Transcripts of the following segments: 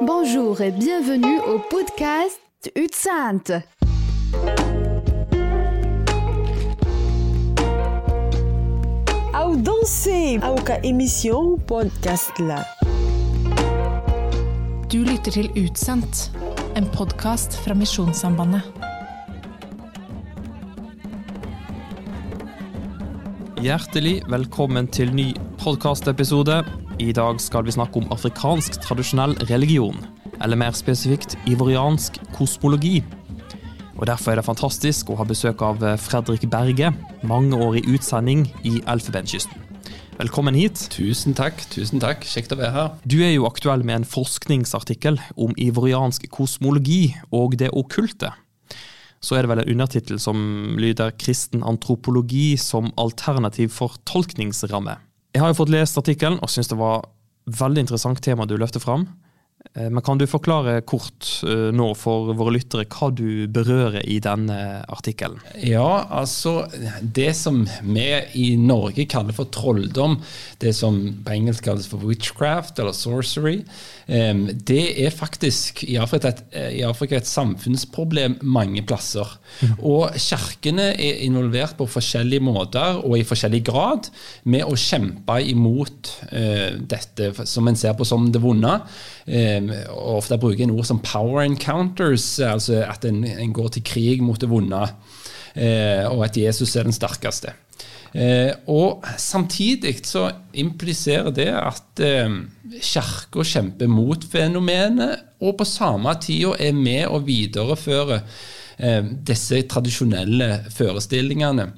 Bonjour et bienvenue au podcast Utsant. Au danser! au ka emisjon podcast la. Du lytter til Utsendt, en podkast fra Misjonssambandet. Hjertelig velkommen til ny podkastepisode. I dag skal vi snakke om afrikansk tradisjonell religion, eller mer spesifikt ivoriansk kosmologi. Og Derfor er det fantastisk å ha besøk av Fredrik Berge, mangeårig utsending i Elfenbenskysten. Velkommen hit. Tusen takk. tusen takk. Kjekt å være her. Du er jo aktuell med en forskningsartikkel om ivoriansk kosmologi og det okkulte. Så er det vel en undertittel som lyder 'Kristen antropologi som alternativ for tolkningsramme'. Jeg har jo fått lest artikkelen og syns det var veldig interessant tema du løfter fram. Eh, Men kan du forklare kort eh, nå for våre lyttere hva du berører i denne artikkelen? Ja, altså Det som vi i Norge kaller for trolldom, det som på engelsk kalles for witchcraft eller sorcery, eh, det er faktisk i Afrika et, i Afrika et samfunnsproblem mange plasser. Og kirkene er involvert på forskjellige måter og i forskjellig grad med å kjempe imot dette som en ser på som det vonde. Eh, og ofte bruker en ord som 'power encounters', altså at en, en går til krig mot det vonde, eh, og at Jesus er den sterkeste. Eh, og Samtidig så impliserer det at eh, Kirka kjemper mot fenomenet, og på samme tida er med å videreføre eh, disse tradisjonelle forestillingene.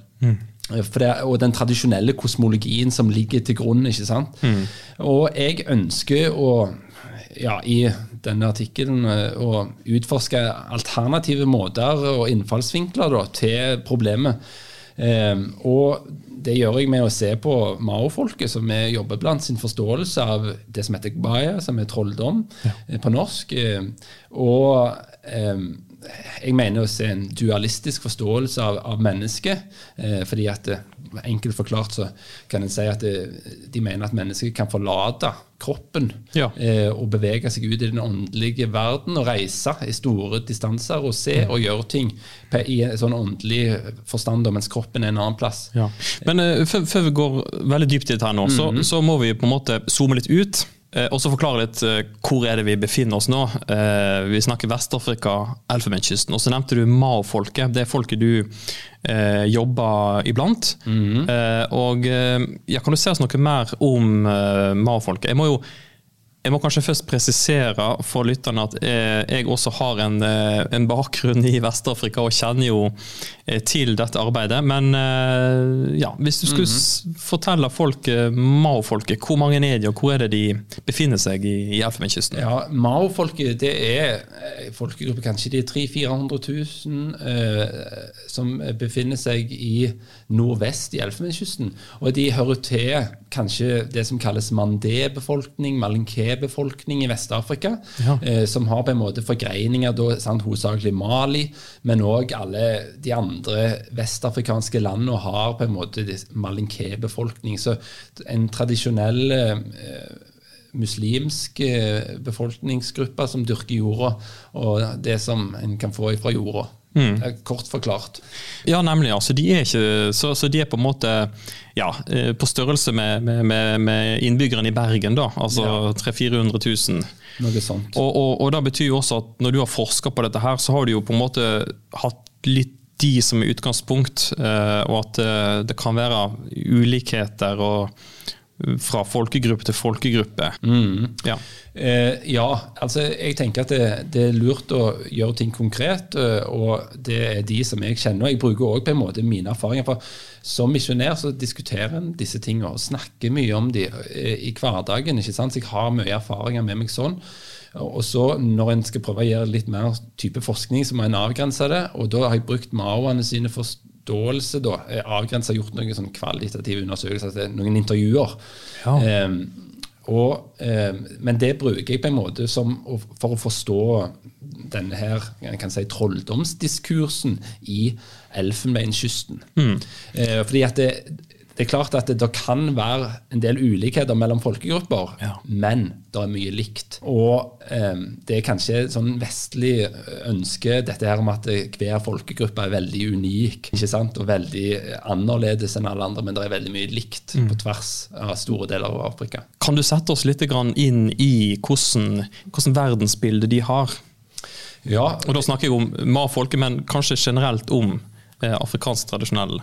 For det, og den tradisjonelle kosmologien som ligger til grunn. ikke sant? Og jeg ønsker å ja, i denne artikkelen eh, å utforske alternative måter og innfallsvinkler da, til problemet. Eh, og det gjør jeg med å se på Mao-folket, som vi jobber blant, sin forståelse av det som heter gbaya, som er trolldom eh, på norsk. Og jeg mener å se en dualistisk forståelse av, av mennesket. Eh, fordi at eh, Enkelt forklart så kan en si at det, de mener at mennesket kan forlate kroppen Ja. eh, og bevege seg ut i den åndelige verden og reise i store distanser og se og gjøre ting på, i en sånn åndelig forstand, mens kroppen er en annen plass. Ja. Men eh, før, før vi går veldig dypt i dette her nå, så, så må vi på en måte zoome litt ut. Eh, Og så forklare litt eh, hvor er det vi befinner oss nå. Eh, Vi snakker Vest-Afrika, Elfenbenskysten. Og så nevnte du Mao-folket. Det er folket du eh, jobber iblant. Eh, og eh, ja, Kan du se oss noe mer om eh, Mao-folket? Jeg må jo jeg må kanskje først presisere for lytterne at eh, jeg også har en, eh, en bakgrunn i Vest-Afrika og kjenner jo eh, til dette arbeidet. Men ja, hvis du skulle s- fortelle folk, Mao-folket, hvor mange er de, og hvor er det de befinner seg i, i Elfenbenskysten? Ja, Mao-folket det er eh, folkegruppe kanskje de 300 000-400 000 eh, som befinner seg i nordvest i Elfenbenskysten. Og de hører til kanskje det som kalles mandé-befolkning, malinké-befolkning i Vest-Afrika, Ja. eh, som har på en måte forgreininger da, sant, hovedsakelig Mali, men òg alle de andre vestafrikanske landene har på en måte dis- malinké-befolkning. Så en tradisjonell eh, muslimsk eh, befolkningsgruppe som dyrker jorda, og det som en kan få fra jorda. Det er Kort forklart. Ja, nemlig. altså de er ikke, så, så de er på en måte ja, eh, på størrelse med, med, med, innbyggerne i Bergen. da, Altså Ja. 300 000-400 000. Noe sånt. Og, og, og det betyr jo også at når du har forska på dette her, så har du jo på en måte hatt litt de som er utgangspunkt, eh, og at eh, det kan være ulikheter og fra folkegruppe til folkegruppe. Ja. Eh, ja, altså jeg tenker at det, det er lurt å gjøre ting konkret, eh, og det er de som jeg kjenner. Jeg bruker også på en måte mine erfaringer. for Som misjonær så diskuterer en disse tingene og snakker mye om de eh, i hverdagen. ikke sant? Så jeg har mye erfaringer med meg sånn. Og så når en skal prøve å gjøre litt mer type forskning, så må en avgrense det. Og da har jeg brukt maoene sine forståelse, da, avgrensa, gjort noen sånn kvalitative undersøkelser, altså noen intervjuer. Ja. Um, og, um, men det bruker jeg på en måte som, for å forstå denne her jeg kan si, trolldomsdiskursen i Elfenbenskysten. Uh, fordi at det, det er klart at det, det kan være en del ulikheter mellom folkegrupper, Ja. men det er mye likt. Og eh, det er kanskje sånn vestlig ønske, dette her med at hver folkegruppe er veldig unik ikke sant? og veldig annerledes enn alle andre, men det er veldig mye likt på tvers av store deler av Afrika. Kan du sette oss litt grann inn i hvordan, hvordan verdensbildet de har? Ja, Og da snakker jeg om ma-folket, men kanskje generelt om eh, afrikansk tradisjonell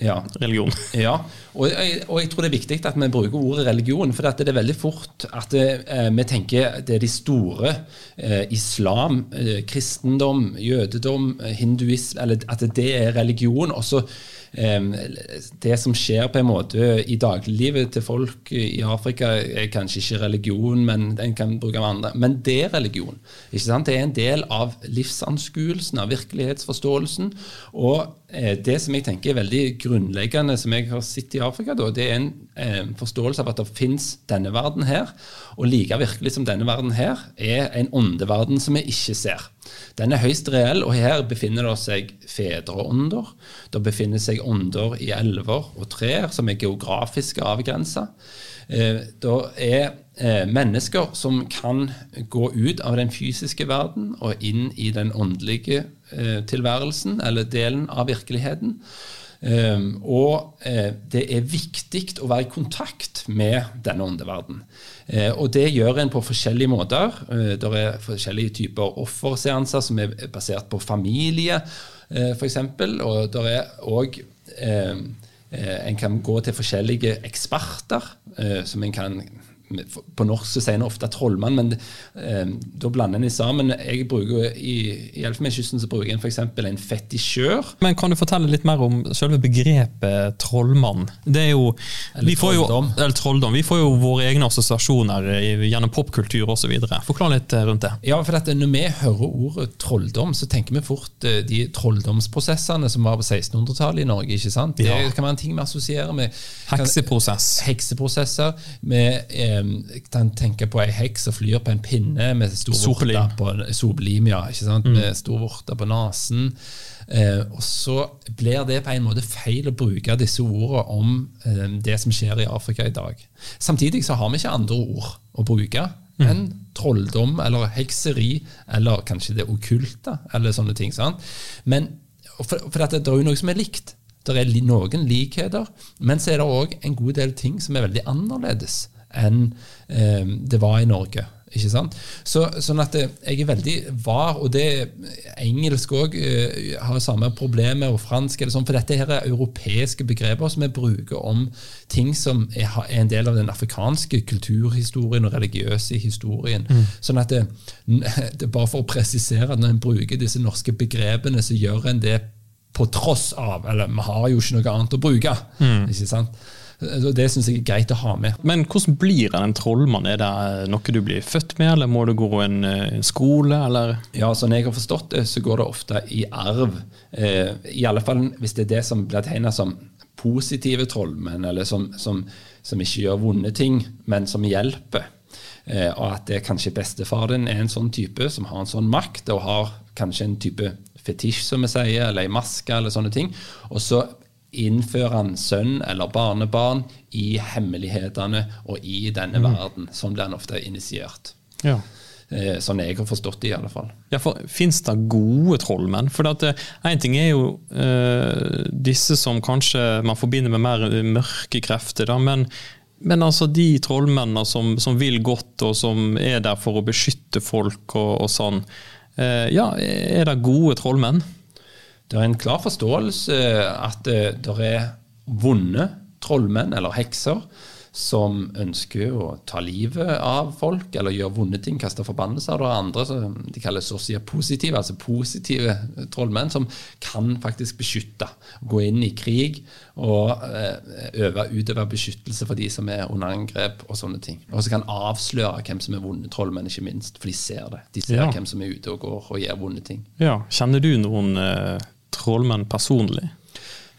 ja. religion. Ja, og jeg, og jeg tror det er viktig at vi bruker ordet religion. For det er veldig fort at det, eh, vi tenker det er de store. Eh, islam, eh, kristendom, jødedom, hinduism, hinduisme Eller at det er religion. Og så eh, Det som skjer på en måte i dagliglivet til folk i Afrika, er kanskje ikke religion, men en kan bruke av andre. Men det er religion. Ikke sant? Det er en del av livsanskuelsen, av virkelighetsforståelsen. Og eh, det som jeg tenker er veldig grunnleggende, som jeg har sett i Afrika, da, det er en forståelse av at det fins denne verden her. Og like virkelig som denne verden her, er en åndeverden som vi ikke ser. Den er høyst reell, og her befinner det seg fedreånder. Det befinner seg ånder i elver og trær som er geografisk avgrensa. Eh, det er eh, mennesker som kan gå ut av den fysiske verden og inn i den åndelige eh, tilværelsen, eller delen av virkeligheten. Um, og eh, det er viktig å være i kontakt med denne åndeverden. Eh, og det gjør en på forskjellige måter. Eh, det er forskjellige typer offerseanser som er basert på familie, eh, f.eks. Og det er òg En kan gå til forskjellige eksperter som en kan på norsk så sier en ofte trollmann, men eh, da blander en de sammen. Jeg bruker I, i Elfenbenskysten så bruker en f.eks. en fetisjør. Men kan du fortelle litt mer om selve begrepet trollmann? Det er jo, Eller vi får jo, trolldom. eller trolldom. Vi får jo våre egne assosiasjoner gjennom popkultur osv. Forklar litt eh, rundt det. Ja, for at Når vi hører ordet trolldom, så tenker vi fort eh, de trolldomsprosessene som var på 1600-tallet i Norge. ikke sant? Ja. Det kan være en ting vi assosierer med Hekseprosess. hekseprosesser. med... eh, kan tenke på ei heks som flyr på en pinne med stor vorte på sopelim, ja, sant? med stor vorte på nesen. Eh, og så blir det på en måte feil å bruke disse ordene om eh, det som skjer i Afrika i dag. Samtidig så har vi ikke andre ord å bruke enn trolldom eller hekseri eller kanskje det okkulte eller sånne ting. sant? Men for, for dette, det er jo noe som er likt. Det er noen likheter, men så er det òg en god del ting som er veldig annerledes enn eh, det var i Norge. Ikke sant? Så, sånn at eh, jeg er veldig var, og det engelsk òg eh, har samme problemet, og fransk, eller sånn, for dette her er europeiske begreper som vi bruker om ting som er, er en del av den afrikanske kulturhistorien og religiøse historien. Sånn at det, det er bare for å presisere at når en bruker disse norske begrepene, så gjør en det på tross av Eller vi har jo ikke noe annet å bruke. ikke sant? Så Det syns jeg er greit å ha med. Men hvordan blir en en trollmann? Er det noe du blir født med, eller må du gå en, eh, en skole, eller? Ja, sånn jeg har forstått det, så går det ofte i arv. Eh, I alle fall hvis det er det som blir tegna som positive trollmenn, eller som, som, som ikke gjør vonde ting, men som hjelper. Eh, og at det kanskje bestefar din er en sånn type som har en sånn makt, og har kanskje en type fetisj, som vi sier, eller ei maske, eller sånne ting. Og så innfører han sønn eller barnebarn i hemmelighetene og i denne verden. Sånn blir han ofte initiert. Ja. Eh, sånn jeg har forstått det, i alle fall. Ja, for Fins det gode trollmenn? For Én ting er jo uh, disse som kanskje man forbinder med mer mørke krefter, da, men, men altså de trollmennene som, som vil godt, og som er der for å beskytte folk og, og sånn. Uh, ja, er det gode trollmenn? Det er en klar forståelse at eh, det er vonde trollmenn eller hekser som ønsker å ta livet av folk eller gjøre vonde ting, kaste forbannelser. Det er andre som de kaller sosia-positive, altså positive trollmenn, som kan faktisk beskytte. Gå inn i krig og eh, øve utøve beskyttelse for de som er under angrep og sånne ting. Og så kan avsløre hvem som er vonde trollmenn, ikke minst, for de ser det. De ser Ja. hvem som er ute og går og gjør vonde ting. Ja. Kjenner du noen eh, trollmenn personlig?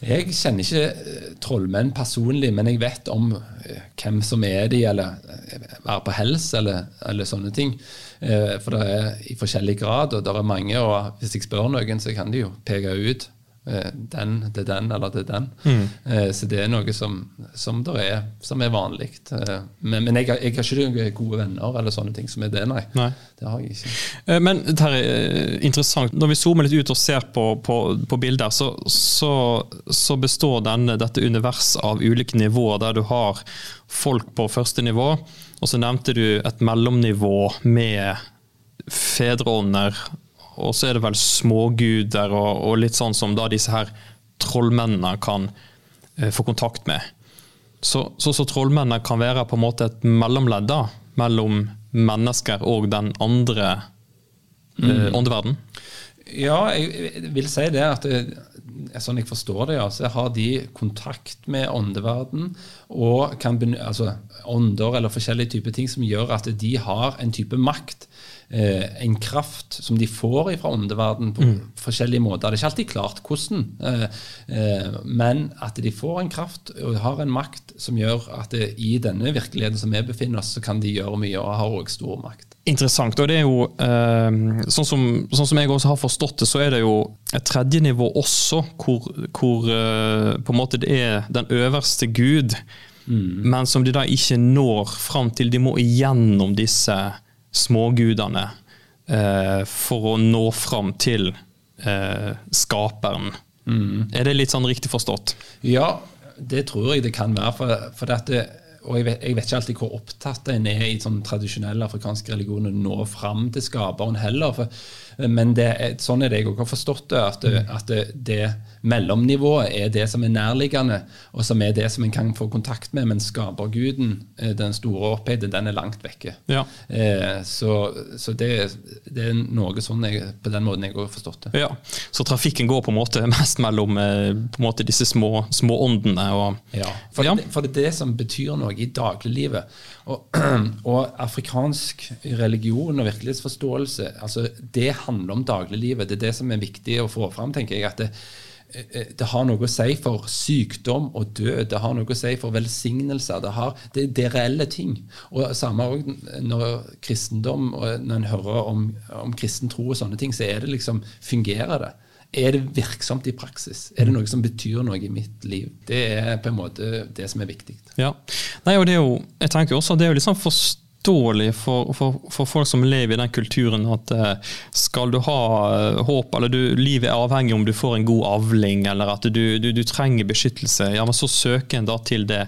Jeg kjenner ikke eh, trollmenn personlig, men jeg vet om eh, hvem som er de, eller eh, være på hels, eller, eller sånne ting. For det er i forskjellig grad, og det er mange, og hvis jeg spør noen, så kan de jo peke ut den, det er den, eller det er den. Mm. Eh, så det er noe som, som, er, som er vanlig. Eh, men, men jeg, jeg har ikke noen gode venner eller sånne ting som er det, nei. Nei. Det har jeg ikke. Eh, Men er eh, interessant. Når vi zoomer litt ut og ser på, på, på bilder, så, så, så består denne, dette universet av ulike nivåer, der du har folk på første nivå, og så nevnte du et mellomnivå med fedreånder, og så er det vel småguder og, og litt sånn som da disse her trollmennene kan eh, få kontakt med. Så, så, så trollmennene kan være på en måte et mellomledd da, mellom mennesker og den andre eh, åndeverden. Ja, jeg vil si det at det, sånn jeg forstår det, ja, så har de kontakt med åndeverden og kan altså ånder eller forskjellige typer ting som gjør at de har en type makt. Eh, en kraft som de får fra åndeverden på forskjellige måter. Det er ikke alltid klart hvordan, eh, eh, men at de får en kraft og har en makt som gjør at det, i denne virkeligheten som vi befinner oss, så kan de gjøre mye og har også stor makt. Interessant. og det er jo, eh, sånn, som, sånn som jeg også har forstått det, så er det jo et tredje nivå også, hvor, hvor eh, på en måte det er den øverste gud, men som de da ikke når fram til. De må igjennom disse smågudene eh, for å nå fram til eh, skaperen. Er det litt sånn riktig forstått? Ja, det tror jeg det kan være. For, for at det, og jeg vet, jeg vet ikke alltid hvor opptatt en er i sånn tradisjonell afrikansk religion å nå fram til skaperen heller. For, men det sånn er det jeg òg har forstått det, at, det, at det, det mellomnivået er det som er nærliggende, og som er det som en kan få kontakt med, men skaperguden, eh, den store opphøyde, den er langt vekke. Ja. Eh, så så det, det er noe sånn jeg, på den måten jeg har forstått det. Ja, Så trafikken går på en måte mest mellom eh, måte disse små, små åndene? Og, Ja, for, Ja. Det, for det er det som betyr noe i dagliglivet. Og, og afrikansk religion og virkelighetsforståelse, altså det handler om dagliglivet. Det er det som er viktig å få fram, tenker jeg. at det, eh, det har noe å si for sykdom og død. Det har noe å si for velsignelser. Det, har, det, det er reelle ting. Og samme også når kristendom, når en hører om, om kristen tro og sånne ting, så er det liksom Fungerer det? Er det virksomt i praksis? Er det noe som betyr noe i mitt liv? Det er på en måte det som er viktig. Ja. Nei, og det er jo, jeg tenker også at det er jo litt sånn forståelig for, for, for folk som lever i den kulturen at eh, skal du ha eh, håp, eller du, livet er avhengig om du får en god avling, eller at du, du, du trenger beskyttelse, ja, men så søker en da til det,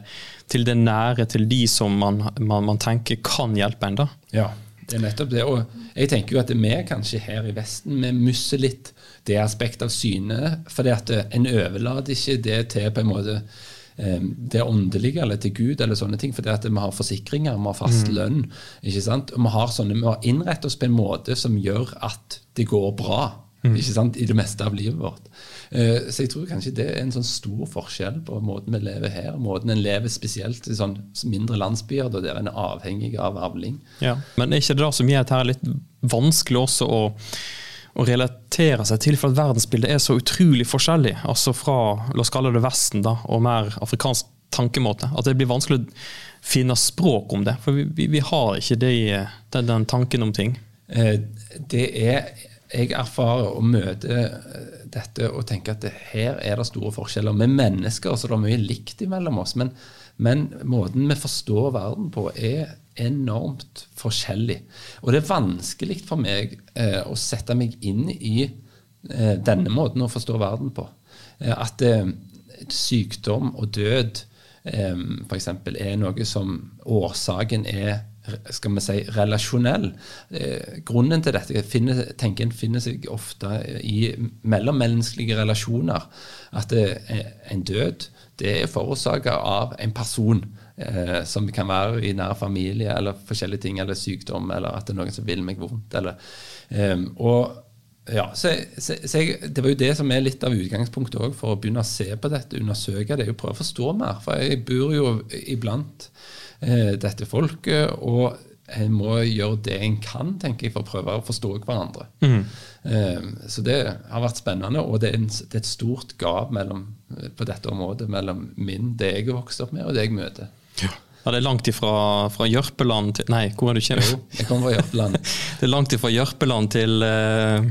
til det nære, til de som man, man, man tenker kan hjelpe en. da. Ja, det er nettopp det. Og jeg tenker jo at vi kanskje her i Vesten vi musser litt det aspektet av synet. For en overlater ikke det til på en måte eh, det åndelige eller til Gud eller sånne ting. fordi at vi har forsikringer, vi har fast lønn. ikke sant? Og vi har, sånne, vi har innrettet oss på en måte som gjør at det går bra. ikke sant? I det meste av livet vårt. Eh, Så jeg tror kanskje det er en sånn stor forskjell på måten vi lever her. Måten en lever spesielt i sånn mindre landsbyer da der en er avhengig av avling. Ja. Men er ikke det da som gjør dette litt vanskelig også å, å relatere seg til, for at verdensbildet er så utrolig forskjellig. Altså fra la oss kalle det Vesten da, og mer afrikansk tankemåte. At det blir vanskelig å finne språk om det. For vi, vi, vi har ikke det, den, den tanken om ting. Eh, Det er Jeg erfarer og møter eh, dette og tenker at det, her er det store forskjeller. Er mennesker, så det er mye likt imellom oss. Men, men måten vi forstår verden på, er enormt forskjellig. Og det er vanskelig for meg eh, å sette meg inn i eh, denne måten å forstå verden på. Eh, at eh, sykdom og død eh, f.eks. er noe som årsaken er skal vi si, relasjonell. Eh, grunnen til dette finner, tenker en finner seg ofte i mellommenneskelige relasjoner. At eh, en død det er forårsaka av en person eh, som kan være i nær familie eller forskjellige ting, eller sykdom, eller at det er noen som vil meg vondt. Eller, eh, og ja, så, så, så jeg, Det var jo det som er litt av utgangspunktet også for å begynne å se på dette, undersøke det, og prøve å forstå mer. For jeg bor jo iblant eh, dette folket, og en må gjøre det en kan, tenker jeg, for å prøve å forstå hverandre. Eh, så det har vært spennende, og det er, en, det er et stort gap mellom, på dette området mellom min, det jeg er vokst opp med, og det jeg møter. Ja, Det er langt ifra fra Jørpeland til Nei, hvor er du kommer Jo, jeg kommer fra Jørpeland. Det er langt ifra Jørpeland til eh,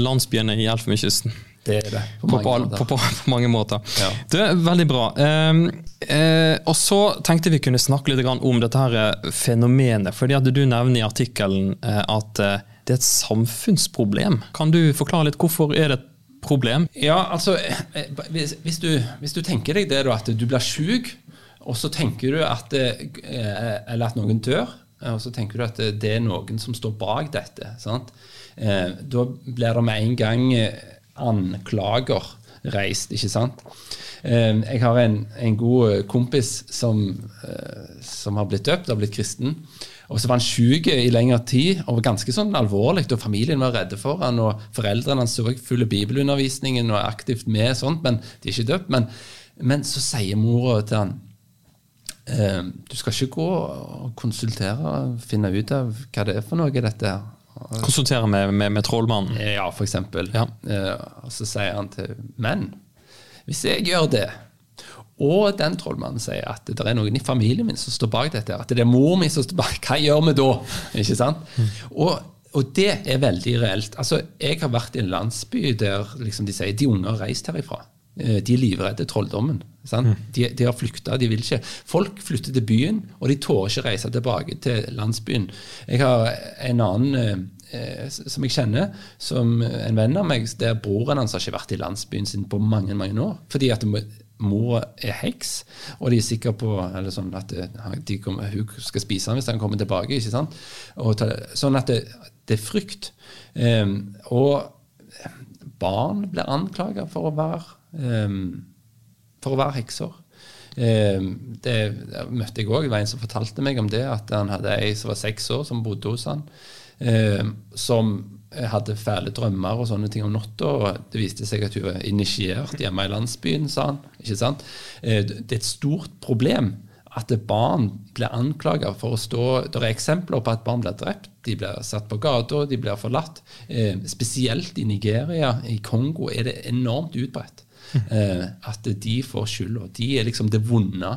landsbyene i Elfenbenskysten. Det er det. På, på, mange, på, på, på mange måter. Ja. Det er veldig bra. Um, eh, og så tenkte vi kunne snakke litt om dette her eh, fenomenet. fordi at Du nevner i artikkelen eh, at eh, det er et samfunnsproblem. Kan du forklare litt hvorfor er det et problem? Ja, altså eh, hvis, hvis, du, hvis du tenker deg det da, at du blir syk, og så tenker du at, eh, eller at noen dør, eh, og så tenker du at det, er noen som står bak dette. Sant? Eh, Da blir det med en gang anklager reist, ikke sant? Jeg har en, en god kompis som, som har blitt døpt, har blitt kristen. Og så var han syk i lengre tid, og var ganske sånn alvorlig. Og familien var redde for han, og foreldrene hans følger bibelundervisningen og er aktivt med, sånt, men de er ikke døpt. Men, men så sier mora til han Du skal ikke gå og konsultere og finne ut av hva det er for noe, dette her. Konsultere med, med, med trollmannen. Ja, for eksempel. Ja. Eh, og så sier han til Men hvis jeg gjør det, og den trollmannen sier at det er noen i familien min som står bak dette, at det er mor mi som står bak, hva gjør vi da? Ikke sant? Og, og det er veldig reelt. Altså, Jeg har vært i en landsby der liksom, de sier de unge har reist herifra. Eh, De er livredde trolldommen. Sant? De, de har flykta, de vil ikke. Folk flytter til byen, og de tårer ikke reise tilbake til landsbyen. Jeg har en annen eh, som jeg kjenner, som en venn av meg, der broren hans har ikke vært i landsbyen sin på mange mange år. Fordi at mo- mor er heks, og de er sikre på eller sånn at de kommer, hun skal spise han hvis han kommer tilbake. ikke sant? Og ta, sånn at det, det er frykt. Eh, og barn blir anklaga for å være em, for å være hekser. Eh, det møtte jeg òg. Det var en som fortalte meg om det, at han hadde ei som var seks år, som bodde hos han, eh, som hadde fæle drømmer og sånne ting om natta. og Det viste seg at hun var initiert hjemme i landsbyen, sa han. ikke sant? Eh, det er et stort problem at barn blir anklaga for å stå Det er eksempler på at barn blir drept, de blir satt på gata, de blir forlatt. Eh, spesielt i Nigeria, i Kongo, er det enormt utbredt. Eh, at de får skylda. De er liksom det vonde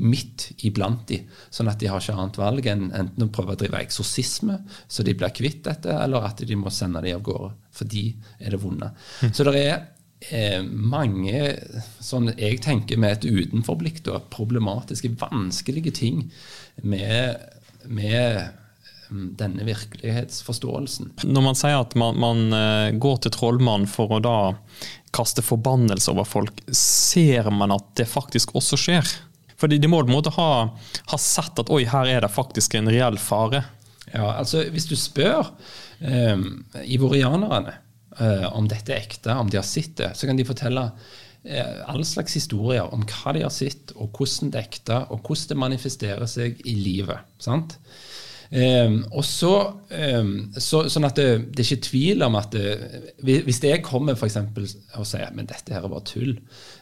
midt iblant de. Sånn at de har ikke annet valg enn enten å prøve å drive eksorsisme, så de blir kvitt dette, eller at de må sende de av gårde. For de er det vonde. Så det er eh, mange sånn jeg tenker med et utenforblikk, da, problematiske, vanskelige ting med, med denne virkelighetsforståelsen. Når man sier at man, man eh, går til trollmannen for å da kaste forbannelse over folk, ser man at det faktisk også skjer? Fordi de må på en måte ha, ha sett at oi, her er det faktisk en reell fare. Ja, altså Hvis du spør eh, ivorianerne eh, om dette er ekte, om de har sett det, så kan de fortelle eh, all slags historier om hva de har sett, og hvordan det er ekte, og hvordan det manifesterer seg i livet. sant? Eh, og så, eh, så, Sånn at det, det er ikke tvil om at det, Hvis jeg kommer for eksempel, og sier men dette her er bare tull,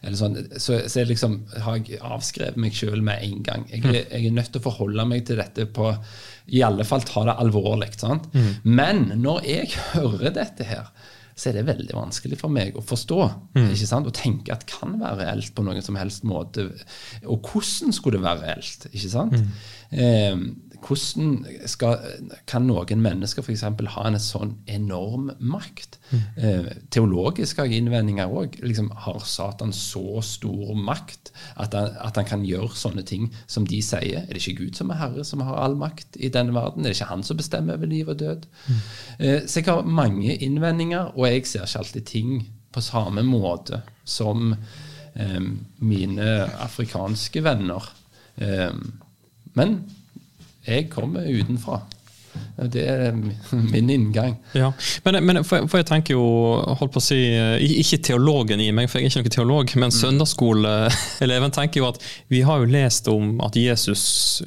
eller sånn, så, så jeg liksom, har jeg avskrevet meg sjøl med en gang. Jeg, er- jeg er nødt til å forholde meg til dette på I alle fall ta det alvorlig. sant? Men når jeg hører dette her, så er det veldig vanskelig for meg å forstå. ikke sant? Og tenke at det kan være reelt på noen som helst måte. Og hvordan skulle det være reelt? ikke sant? Eh, hvordan skal, kan noen mennesker f.eks. ha en sånn enorm makt? Eh, teologiske innvendinger òg. Liksom, har Satan så stor makt at han, at han kan gjøre sånne ting som de sier? Er det ikke Gud som er herre, som har all makt i denne verden? Er det ikke han som bestemmer over liv og død? Eh, så jeg har mange innvendinger, og jeg ser ikke alltid ting på samme måte som eh, mine afrikanske venner. Eh, men jeg kommer utenfra. Det er min inngang. Ja, Men, men for, for jeg tenker jo, holdt på å si, ikke teologen i meg, for jeg er ikke noen teolog, men søndagsskoleeleven tenker jo at vi har jo lest om at Jesus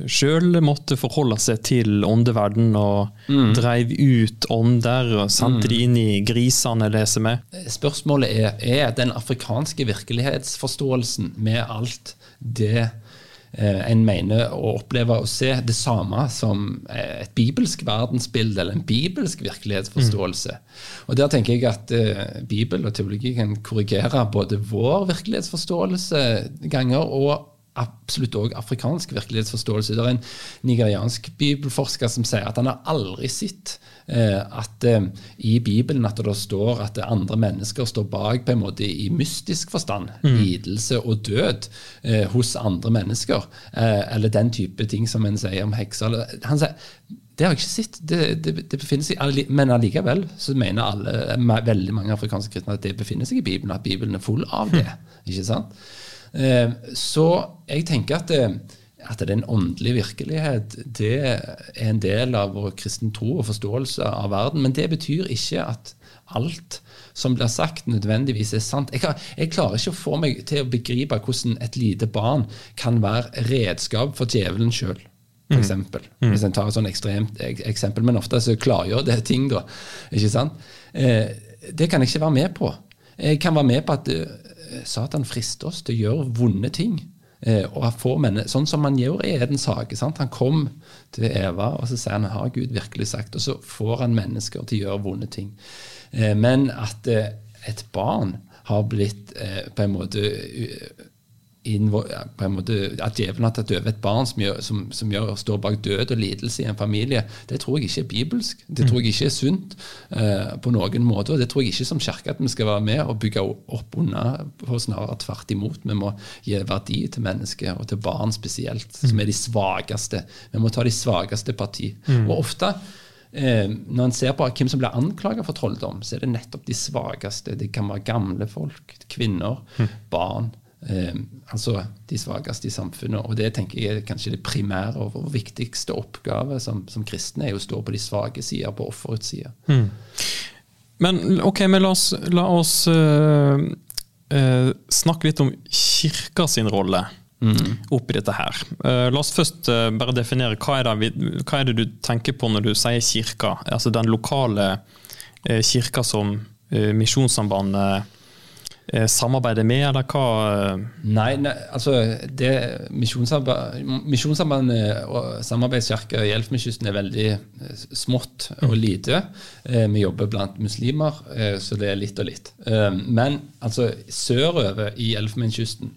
sjøl måtte forholde seg til åndeverden og dreiv ut ånder og sendte de inn i grisene, leser vi. Spørsmålet er er den afrikanske virkelighetsforståelsen med alt det en mener å oppleve og se det samme som eh, et bibelsk verdensbilde eller en bibelsk virkelighetsforståelse. Og Der tenker jeg at eh, Bibel og teologi kan korrigere både vår virkelighetsforståelse ganger og absolutt òg afrikansk virkelighetsforståelse. Det er en nigeriansk bibelforsker som sier at han har aldri sett eh, at eh, i Bibelen at det står at andre mennesker står bak på en måte i mystisk forstand. Mm. Lidelse og død eh, hos andre mennesker. Eh, eller den type ting som en sier om hekser. Han sier det har jeg ikke sett. Det, det, det befinner seg, Men allikevel så mener alle, veldig mange afrikanske kristne at det befinner seg i Bibelen, at Bibelen er full av det. ikke sant? Eh, så jeg tenker at, det, at den åndelige virkelighet det er en del av vår kristen tro og forståelse av verden. Men det betyr ikke at alt som blir sagt, nødvendigvis er sant. Jeg, jeg, klarer ikke å få meg til å begripe hvordan et lite barn kan være redskap for djevelen sjøl For Mm. mm. Hvis en tar et sånn ekstremt eksempel. Men ofte så klargjør det ting, da. ikke sant? Eh, det kan jeg ikke være med på. Jeg kan være med på at uh, Satan frister oss til å gjøre vonde ting. Eh, Sånn som han gjør i Edens hage. Han kom til Eva, og så sier han har Gud virkelig sagt, og så får han mennesker til å gjøre vonde ting. Eh, men at eh, et barn har blitt eh, på en måte på en måte, At djevelen har tatt over et barn som, gjør, som, som gjør, står bak død og lidelse i en familie, det tror jeg ikke er bibelsk. Det tror jeg ikke er sunt uh, på noen måte. og Det tror jeg ikke som kirke at vi skal være med og bygge opp under på, snarere tvert imot. Vi må gi verdi til mennesker, og til barn spesielt, som er de svakeste. Vi må ta de svakeste parti. Mm. Og ofte Eh, når en ser på hvem som blir anklaget for trolldom, så er det nettopp de svakeste. Det kan være gamle folk, kvinner, mm. barn. Eh, altså de svakeste i samfunnet. Og det tenker jeg er kanskje det primære og viktigste oppgave som, som kristne, er å stå på de svake sider, på offerets side. Mm. Men ok, men la oss, la oss uh, uh, snakke litt om kirka sin rolle mm. oppi dette her. Uh, la oss først bare definere hva er, det, hva er, det, du tenker på når du sier kirka? Altså den lokale kirka som Misjonssambandet Eh, samarbeider med, eller hva? Eh? Nei, nei altså det Misjonssambandet og samarbeidskirka i Elfenbenskysten er veldig eh, smått og mm. lite. Vi jobber blant muslimer, så det er litt og litt. Men altså sørover i Elfenbenskysten,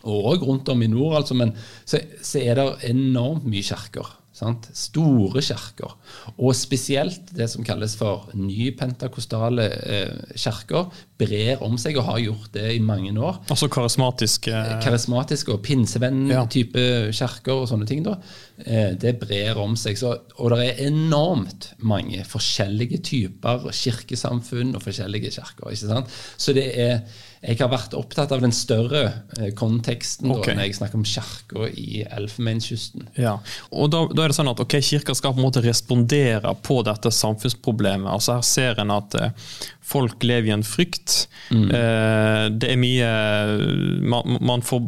og rundt om i nord, altså, men så, så er det enormt mye kirker. Sant? Store kirker. Og spesielt det som kalles for nypentakostale eh, kirker brer om seg og har gjort det i mange år. Altså karismatiske eh, Karismatiske og pinsevenn-type ja. kirker og sånne ting. da. Eh, det brer om seg. Så, og det er enormt mange forskjellige typer kirkesamfunn og forskjellige kirker. ikke sant? Så det er jeg har vært opptatt av den større eh, konteksten okay. da, når jeg snakker om kirka i Elfenbenskysten. Ja. Og da, da, er det sånn at okay, Kirka skal på en måte respondere på dette samfunnsproblemet. Altså Her ser en at eh, folk lever i en frykt. Mm. Eh, det er mye Man, man får,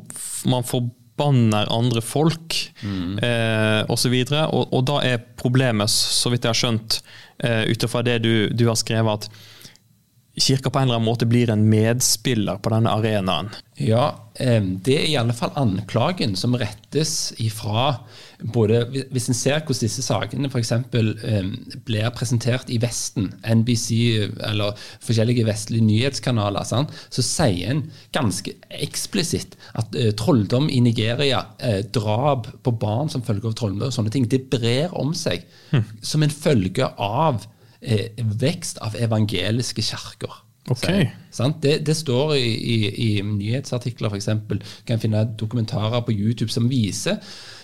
man forbanner andre folk mm. eh, osv. Og, og, og da er problemet, så vidt jeg har skjønt, eh, ut ifra det du, du har skrevet, at kirka på en eller annen måte blir en medspiller på denne arenaen? Ja, det er i alle fall anklagen som rettes ifra både Hvis en ser hvordan disse sakene f.eks. blir presentert i Vesten, NBC eller forskjellige vestlige nyhetskanaler, så sier en ganske eksplisitt at eh, trolldom i Nigeria, eh, drap på barn som følge av trolldom og sånne ting, det brer om seg hm. som en følge av eh, vekst av evangeliske kirker. Okay. Det, det, står i, i, i nyhetsartikler, f.eks. Kan finne dokumentarer på YouTube som viser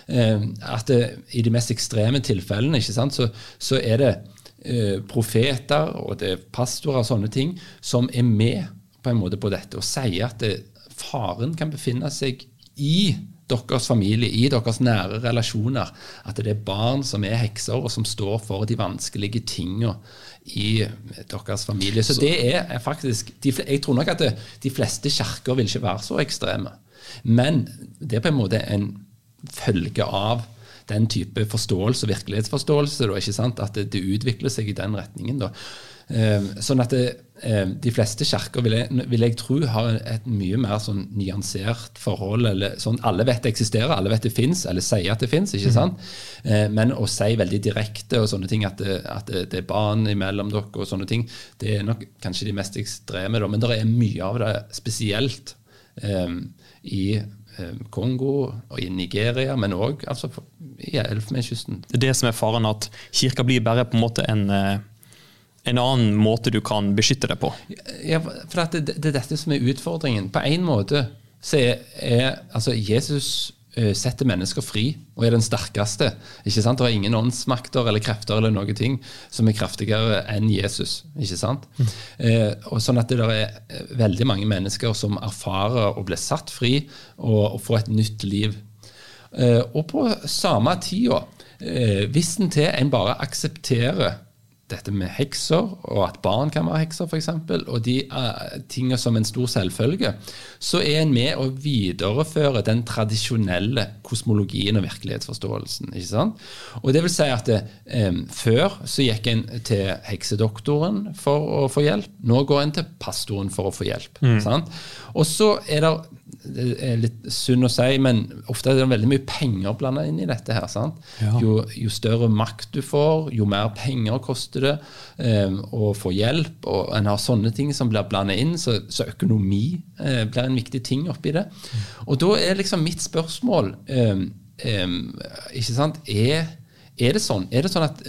eh, at det, i de mest ekstreme tilfellene sant, så, så, er det eh, profeter og det er pastorer og sånne ting som er med på en måte på dette og sier at det, faren kan befinne seg i deres familie, i deres nære relasjoner, at det er barn som er hekser, og som står for de vanskelige tingene i deres familie. Så, det er faktisk Jeg tror nok at det, de fleste kirker vil ikke være så ekstreme. Men det er på en måte en følge av den type forståelse og virkelighetsforståelse. Da? At det, det utvikler seg i den retningen. Da. Ehm, sånn at det, ehm, de fleste kirker vil, vil, jeg tro har et mye mer sånn nyansert forhold. eller sånn, Alle vet det eksisterer, alle vet det fins, eller sier at det fins. Mm. Men å si veldig direkte og sånne ting, at det, at det, er barn imellom dere og sånne ting, det er nok kanskje de mest ekstreme. Da. Men det er mye av det spesielt um, i eh, Kongo og i Nigeria, men òg altså, i Elfenbenskysten. Det er det som er faren, at kirka blir bare på en måte en, eh, en annen måte du kan beskytte deg på. Ja, for det, det er dette som er utfordringen. På en måte så er, er altså Jesus eh, setter mennesker fri og er den sterkeste. ikke sant? Det er ingen åndsmakter eller krefter eller noe ting som er kraftigere enn Jesus. ikke sant? Eh, og sånn at det er eh, veldig mange mennesker som erfarer å bli satt fri og, og få et nytt liv. Eh, og på samme tida, hvis en til en bare aksepterer dette med hekser, og at barn kan være hekser, f.eks., og de uh, tingene som en stor selvfølge, så er en med å videreføre den tradisjonelle kosmologien og virkelighetsforståelsen. ikke sant? Og det vil si at det, um, Før så gikk en til heksedoktoren for å få hjelp. Nå går en til pastoren for å få hjelp. Mm. sant? Og så er det det er litt synd å si, men ofte er det veldig mye penger blanda inn i dette. her, sant? Ja. Jo, jo større makt du får, jo mer penger koster det um, å få hjelp. og En har sånne ting som blir blanda inn, så, så økonomi uh, blir en viktig ting oppi det. Og da er liksom mitt spørsmål um, um, ikke sant, er er det sånn Er det sånn at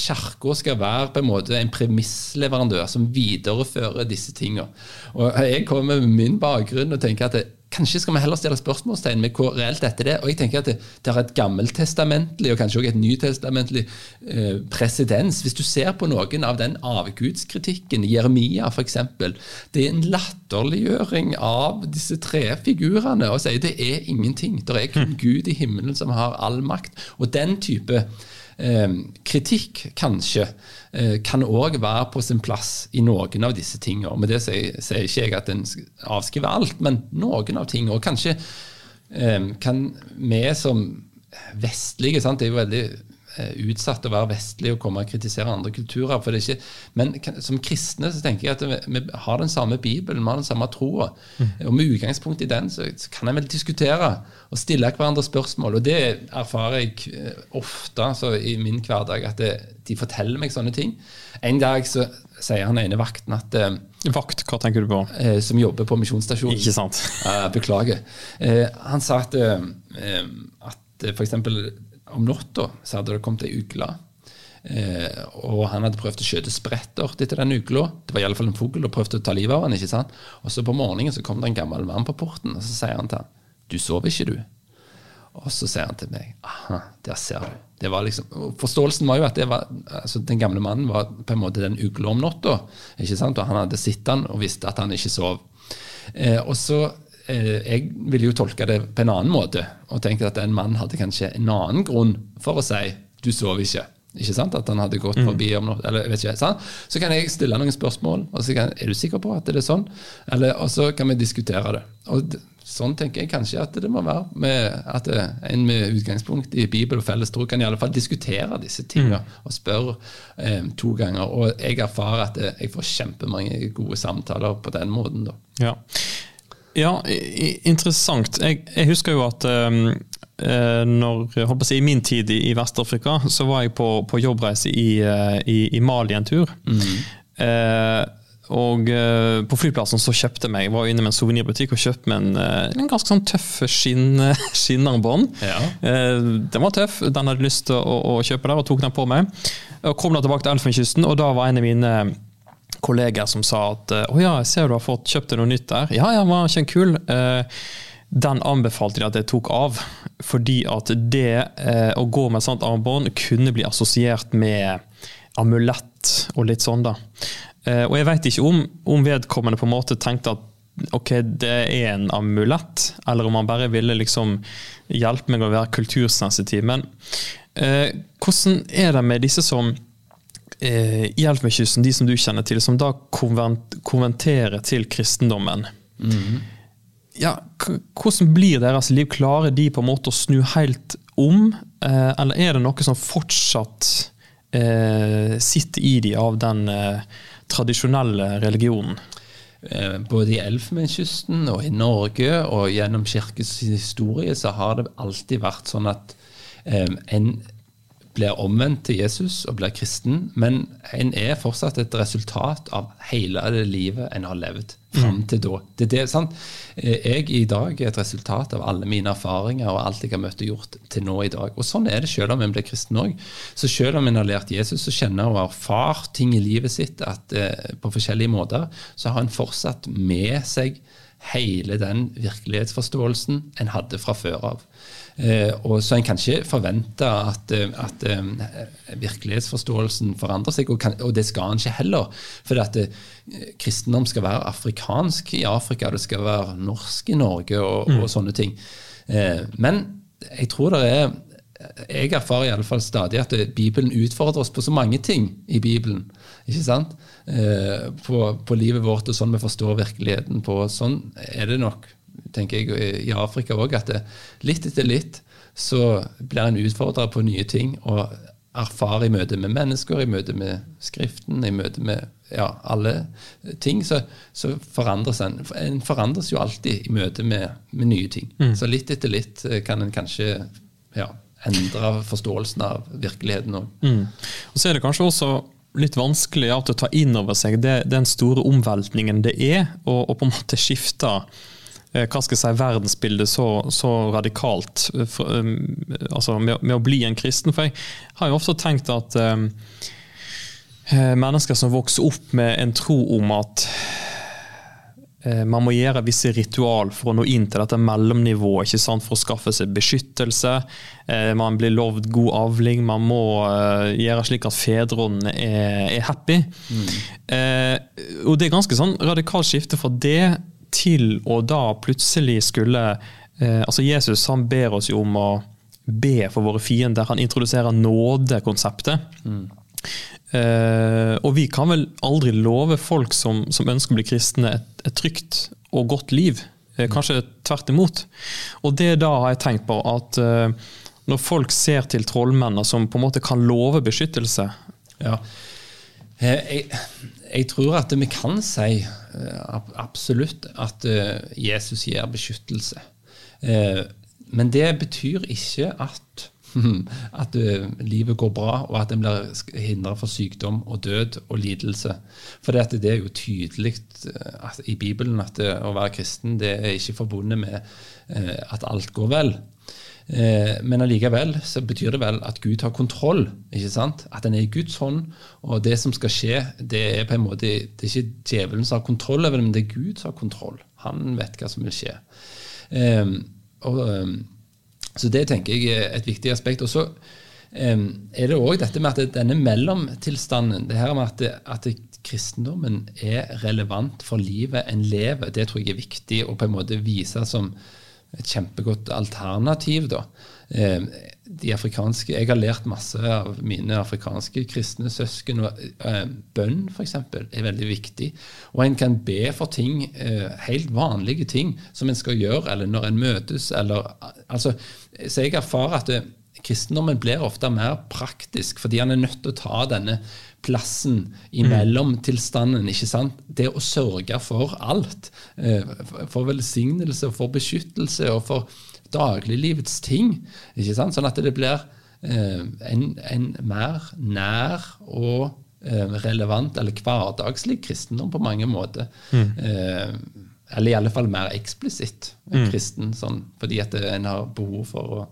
Kirka skal være på en måte en premissleverandør som viderefører disse tingene? Og Jeg kommer med min bakgrunn og tenker at kanskje skal vi heller stille spørsmålstegn med hvor reelt dette er. Og jeg tenker at det, det er et gammeltestamentlig og kanskje også et nytestamentlig eh, presedens. Hvis du ser på noen av den avgudskritikken, Jeremia f.eks., det er en latterliggjøring av disse tre figurene og sier det er ingenting. Det er kun Gud i himmelen som har all makt. Og den type kritikk, kanskje, eh, kan òg være på sin plass i noen av disse tingene. Med det sier, sier ikke jeg at en avskriver alt, men noen av tingene. Og kanskje eh, kan vi som vestlige sant? Det er jo veldig utsatt å være vestlig og komme og kritisere andre kulturer. for det er ikke, Men som kristne så tenker jeg at vi, vi har den samme Bibelen, vi har den samme troa. Og med utgangspunkt i den så, så kan en vel diskutere og stille hverandre spørsmål. Og det erfarer jeg eh, ofte så i min hverdag, at det, de forteller meg sånne ting. En dag så sier han ene vakten at, eh, Vakt, hva tenker du på? eh, som jobber på misjonsstasjonen Ikke sant? Eh, beklager. Eh, han sa at, eh, eh, at f.eks. om natta så hadde det kommet ei ugle. Eh, og han hadde prøvd å skjøte sprettert etter den ugla. Det var i alle fall en fugl og prøvde å ta livet av han, ikke sant? Og så på morgenen så kom det en gammel mann på porten, og så sier han til han, du sover ikke, du? Og så sier han til meg aha, der ser du. Det var liksom, Forståelsen var jo at det var, altså den gamle mannen var på en måte den ugla om natta. Og han hadde sett han og visste at han ikke sov. Eh, og så, Jeg ville jo tolke det på en annen måte og tenke at en mann hadde kanskje en annen grunn for å si 'du sover ikke'. Ikke sant? At han hadde gått forbi om noe, eller vet ikke, sant? Så kan jeg stille noen spørsmål. og så kan, Er du sikker på at det er sånn? Eller, og så kan vi diskutere det. Og Sånn tenker jeg kanskje at det må være. Med, at En med utgangspunkt i Bibel og felles tro kan i alle fall diskutere disse tingene og spørre eh, to ganger. Og jeg erfarer at eh, jeg får kjempemange gode samtaler på den måten. da. Ja, ja interessant. Jeg, jeg husker jo at um, når, holdt på å si, I min tid i, i Vest-Afrika så var jeg på, på jobbreise i, eh, i, i Mali en tur. Eh, og eh, på flyplassen så kjøpte meg, jeg var inne med en souvenirbutikk og kjøpte meg en, en ganske sånn tøff skinn, skinnarmbånd. Ja. Eh, den var tøff, den hadde jeg lyst til å, å kjøpe der, og tok den på meg. Og kom da tilbake til Elfenkysten, og da var en av mine kolleger som sa at å ja, jeg ser du har fått kjøpt deg noe nytt der. Ja, ja, var ikke en kul? Eh, den anbefalte de at jeg tok av, fordi at det eh, å gå med et sånt armbånd kunne bli assosiert med amulett og litt sånn, da. Eh, og jeg veit ikke om, om vedkommende på en måte tenkte at ok, det er en amulett, eller om han bare ville liksom hjelpe meg å være kultursensitiv. Men eh, hvordan er det med disse som eh, i Elfenbenskysten, de som du kjenner til, som da konvent, konventerer til kristendommen? Ja, hvordan blir deres liv? Klarer de på en måte å snu helt om, eh, eller er det noe som fortsatt eh, sitter i de av den eh, tradisjonelle religionen? Eh, Både i Elfenbenskysten og i Norge og gjennom kirkens historie så har det alltid vært sånn at eh, en blir omvendt til Jesus og blir kristen, men en er fortsatt et resultat av hele det livet en har levd fram til da. Det er det, sant? Eh, Jeg i dag er et resultat av alle mine erfaringer og alt jeg har møtt og gjort til nå i dag. Og sånn er det selv om en blir kristen òg. Så selv om en har lært Jesus og kjenner og erfart ting i livet sitt at, eh, på forskjellige måter, så har en fortsatt med seg hele den virkelighetsforståelsen en hadde fra før av. Eh, og Så en kan ikke forvente at, eh, at eh, virkelighetsforståelsen forandrer seg, og, kan, og, det skal en ikke heller. For at kristendom skal være afrikansk i Afrika, det skal være norsk i Norge og, og sånne ting. Men jeg tror det er Jeg erfarer i alle fall stadig at Bibelen utfordrer oss på så mange ting i Bibelen. ikke sant? På, på livet vårt og sånn vi forstår virkeligheten på. Sånn er det nok tenker jeg, i Afrika òg, at det, litt etter litt så blir en utfordra på nye ting og erfarer i møte med mennesker, i møte med Skriften, i møte med ja, alle ting, så, så forandres en. En forandres jo alltid i møte med, med nye ting. Så litt etter litt eh, kan en kanskje ja, endre forståelsen av virkeligheten òg. Mm. Og så er det kanskje også litt vanskelig at og å ta inn over seg det, den store omveltningen det er å på en måte skifte eh, hva skal jeg si, verdensbildet så, så radikalt eh, for, um, altså med, med, å bli en kristen. For jeg har jo ofte tenkt at um, mennesker som vokser opp med en tro om at man må gjøre visse ritual for å nå inn til dette mellomnivået ikke sant? for å skaffe seg beskyttelse. Man blir lovd god avling. Man må gjøre slik at fedrene er, er happy. Mm. Og det er ganske sånn radikalt skifte fra det til å da plutselig skulle Altså Jesus han ber oss jo om å be for våre fiender. Han introduserer nådekonseptet. Mm. Eh, og vi kan vel aldri love folk som, som ønsker å bli kristne, et, et trygt og godt liv. Eh, kanskje tvert imot. Og det da har jeg tenkt på at uh, når folk ser til trollmennene som på en måte kan love beskyttelse ja. jeg, jeg, tror at vi kan si absolutt at Jesus gir beskyttelse. men det betyr ikke at at livet går bra, og at en blir hindra for sykdom og død og lidelse. For det, er jo tydelig i Bibelen at å være kristen det er ikke forbundet med at alt går vel. Men allikevel så betyr det vel at Gud har kontroll. ikke sant? At en er i Guds hånd, og det som skal skje, det er på en måte, det er ikke djevelen som har kontroll over det, men det er Gud som har kontroll. Han vet hva som vil skje. og så det tenker jeg er et viktig aspekt. Og så um, er det òg dette med at denne mellomtilstanden, det her med at, det, at det, kristendommen er relevant for livet en lever, det tror jeg er viktig å på en måte vise som et kjempegodt alternativ. da. Um, de afrikanske, Jeg har lært masse av mine afrikanske kristne søsken. uh, Bønn f.eks. er veldig viktig. Og en kan be for ting, uh, helt vanlige ting, som en skal gjøre, eller når en møtes. eller, altså, Så jeg erfarer at det, kristendommen blir ofte mer praktisk, fordi han er nødt til å ta denne plassen imellom mm. tilstanden. ikke sant? Det å sørge for alt. Uh, for velsignelse, for beskyttelse og for dagliglivets ting. ikke sant? Sånn at det blir eh, en, en, mer nær og eh, relevant eller hverdagslig kristendom på mange måter. Mm. Eh, eller i alle fall mer eksplisitt mm. kristen, sånn, fordi at en har behov for å,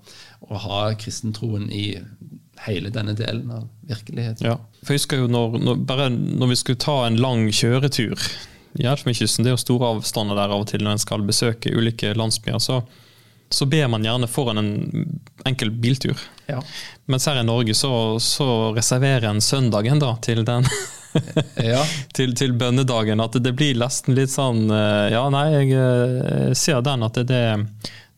å, ha kristentroen i hele denne delen av virkeligheten. Ja, for jeg husker jo når, når, bare når vi skulle ta en lang kjøretur i Elfenbenskysten, det er jo store avstander der av og til når en skal besøke ulike landsbyer. så så ber man gjerne foran en enkel biltur. Ja. Mens her i Norge så, så reserverer en søndagen da til den ja. til, til, bønnedagen. At det blir nesten litt sånn eh, Ja, nei, jeg eh, ser den at det, det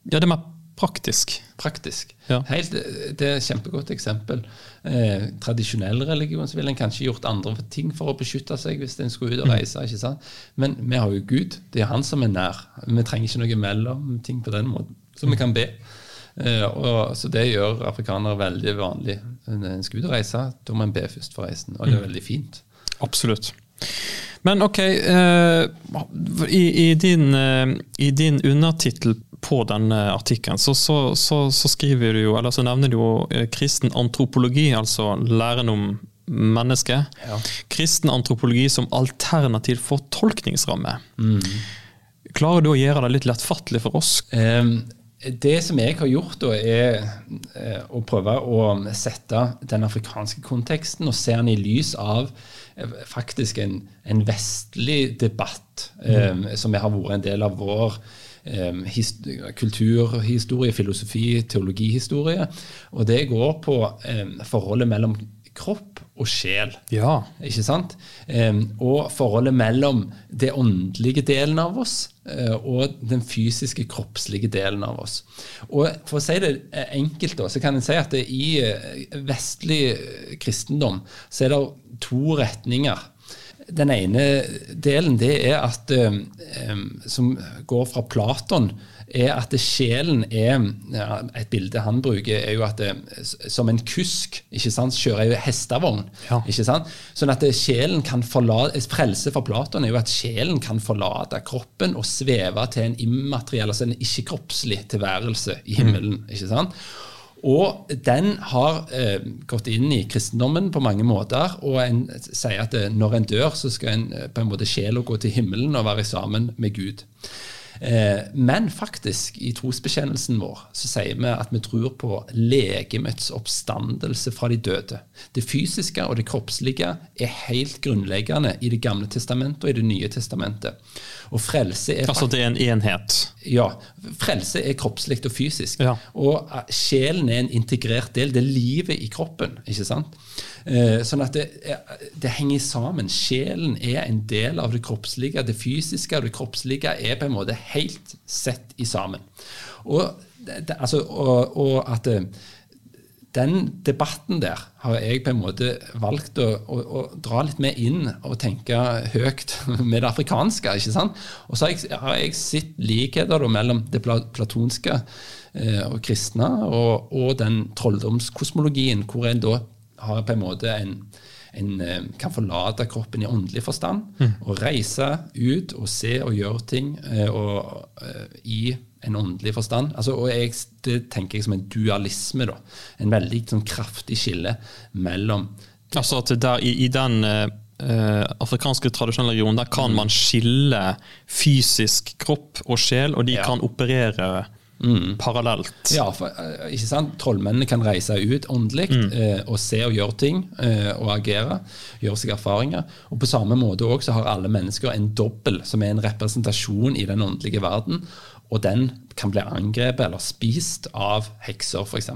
Ja, det er mer praktisk. Praktisk. Ja. Helt, det er et kjempegodt eksempel. Eh, tradisjonell religion så ville en kanskje gjort andre ting for å beskytte seg hvis en skulle ut og mm. reise. ikke sant? Men vi har jo Gud. Det er han som er nær. Vi trenger ikke noe mellomting på den måten. Så vi kan be. Eh, og, så Det gjør afrikanere veldig vanlig. Når en skal ut og reise, da må en be først for reisen. Og det er mm. veldig fint. Absolutt. Men ok, uh, i, i, din, uh, din undertittel på denne artikkelen, så, så, så, så, skriver du jo, eller så nevner du jo eh, kristen antropologi, altså læren om mennesket. Ja. Kristen antropologi som alternativ for tolkningsramme. Mm. Klarer du å gjøre det litt lettfattelig for oss? Um, det som jeg har gjort, da, er eh, å prøve å sette den afrikanske konteksten og se den i lys av eh, faktisk en, en vestlig debatt mm. eh, som har vært en del av vår eh, kulturhistorie, filosofi, teologihistorie. Og det går på eh, forholdet mellom kropp og sjel. Ja. Ikke sant? Um, og forholdet mellom det åndelige delen av oss uh, og den fysiske, kroppslige delen av oss. Og For å si det eh, enkelt, da, så kan en si at i uh, vestlig kristendom så er det to retninger. Den ene delen det er at um, som går fra Platon er at sjelen er Et bilde han bruker, er jo at det, som en kusk ikke sant, kjører jo hestevogn. Ja. ikke sant? Sånn at sjelen kan forlate, Frelse for Platon er jo at sjelen kan forlate kroppen og sveve til en immateriell, altså en ikke-kroppslig tilværelse i himmelen. Mm. ikke sant? Og den har eh, gått inn i kristendommen på mange måter. Og en sier at eh, når en dør, så skal en eh, på en måte sjela gå til himmelen og være sammen med Gud. Eh, men faktisk, i trosbekjennelsen vår så sier vi at vi tror på legemets oppstandelse fra de døde. Det fysiske og det kroppslige er helt grunnleggende i Det gamle testamentet og i Det nye testamentet. Og frelse er Altså det er en enhet? Ja. Frelse er kroppslig og fysisk. Ja. Og eh, sjelen er en integrert del. Det er livet i kroppen. ikke sant? Eh, sånn at det, det, henger sammen. Sjelen er en del av det kroppslige. Det fysiske og det kroppslige er på en måte helt sett i sammen. Og, det, altså, og, og at eh, den debatten der har jeg på en måte valgt å, å, å, dra litt med inn og tenke høyt med det afrikanske. ikke sant? Og så har jeg, har jeg sett likheter mellom det platonske eh, og kristne og, og den trolldomskosmologien, hvor en da har på en måte en, en eh, kan forlate kroppen i åndelig forstand mm. og reise ut og se og gjøre ting eh, og, uh, i en åndelig forstand. Altså, og jeg, Det tenker jeg som en dualisme. da, En veldig sånn, kraftig skille mellom Altså at der, i, i den uh, afrikanske tradisjonelle religionen der kan mm. man skille fysisk kropp og sjel, og de ja. kan operere Mm. Parallelt. Ja, for, eh, ikke sant? Trollmennene kan reise ut åndelig mm. uh, og se og gjøre ting uh, og agere. Gjøre seg erfaringer. Og på samme måte også har alle mennesker en dobbel som er en representasjon i den åndelige verden. Og den kan bli angrepet eller spist av hekser, f.eks.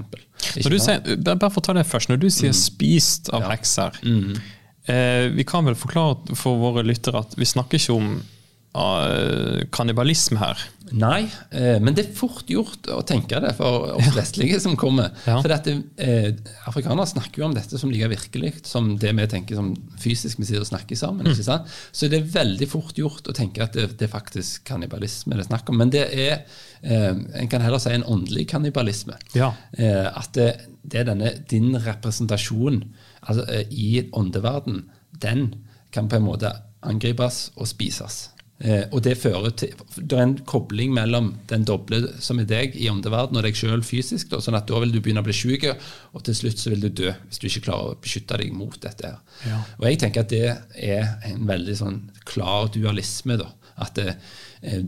Bare for å ta det først. Når du sier mm. 'spist av ja. hekser' mm. eh, Vi kan vel forklare for våre lyttere at vi snakker ikke om uh, kannibalisme her. Nei, eh, men det er fort gjort å tenke det for oss vestlige som kommer. Ja. For dette, eh, Afrikanere snakker jo om dette som like virkelig som det vi tenker som fysisk vi sitter og snakker sammen. Mm. ikke sant? Så det er veldig fort gjort å tenke at det, det er faktisk kannibalisme det er snakk om. Men det er eh, en kan heller si en åndelig kannibalisme. Ja. Eh, at det, det, er denne din representasjon altså, eh, i åndeverden, den kan på en måte angripes og spises. Eh, og det fører til Det er en kobling mellom den doble som er deg i åndeverdenen, og deg sjøl fysisk. Da, sånn at da vil du begynne å bli syk, og til slutt så vil du dø hvis du ikke klarer å beskytte deg mot dette. her. Ja. Og jeg tenker at det er en veldig sånn klar dualisme. da, At det, eh,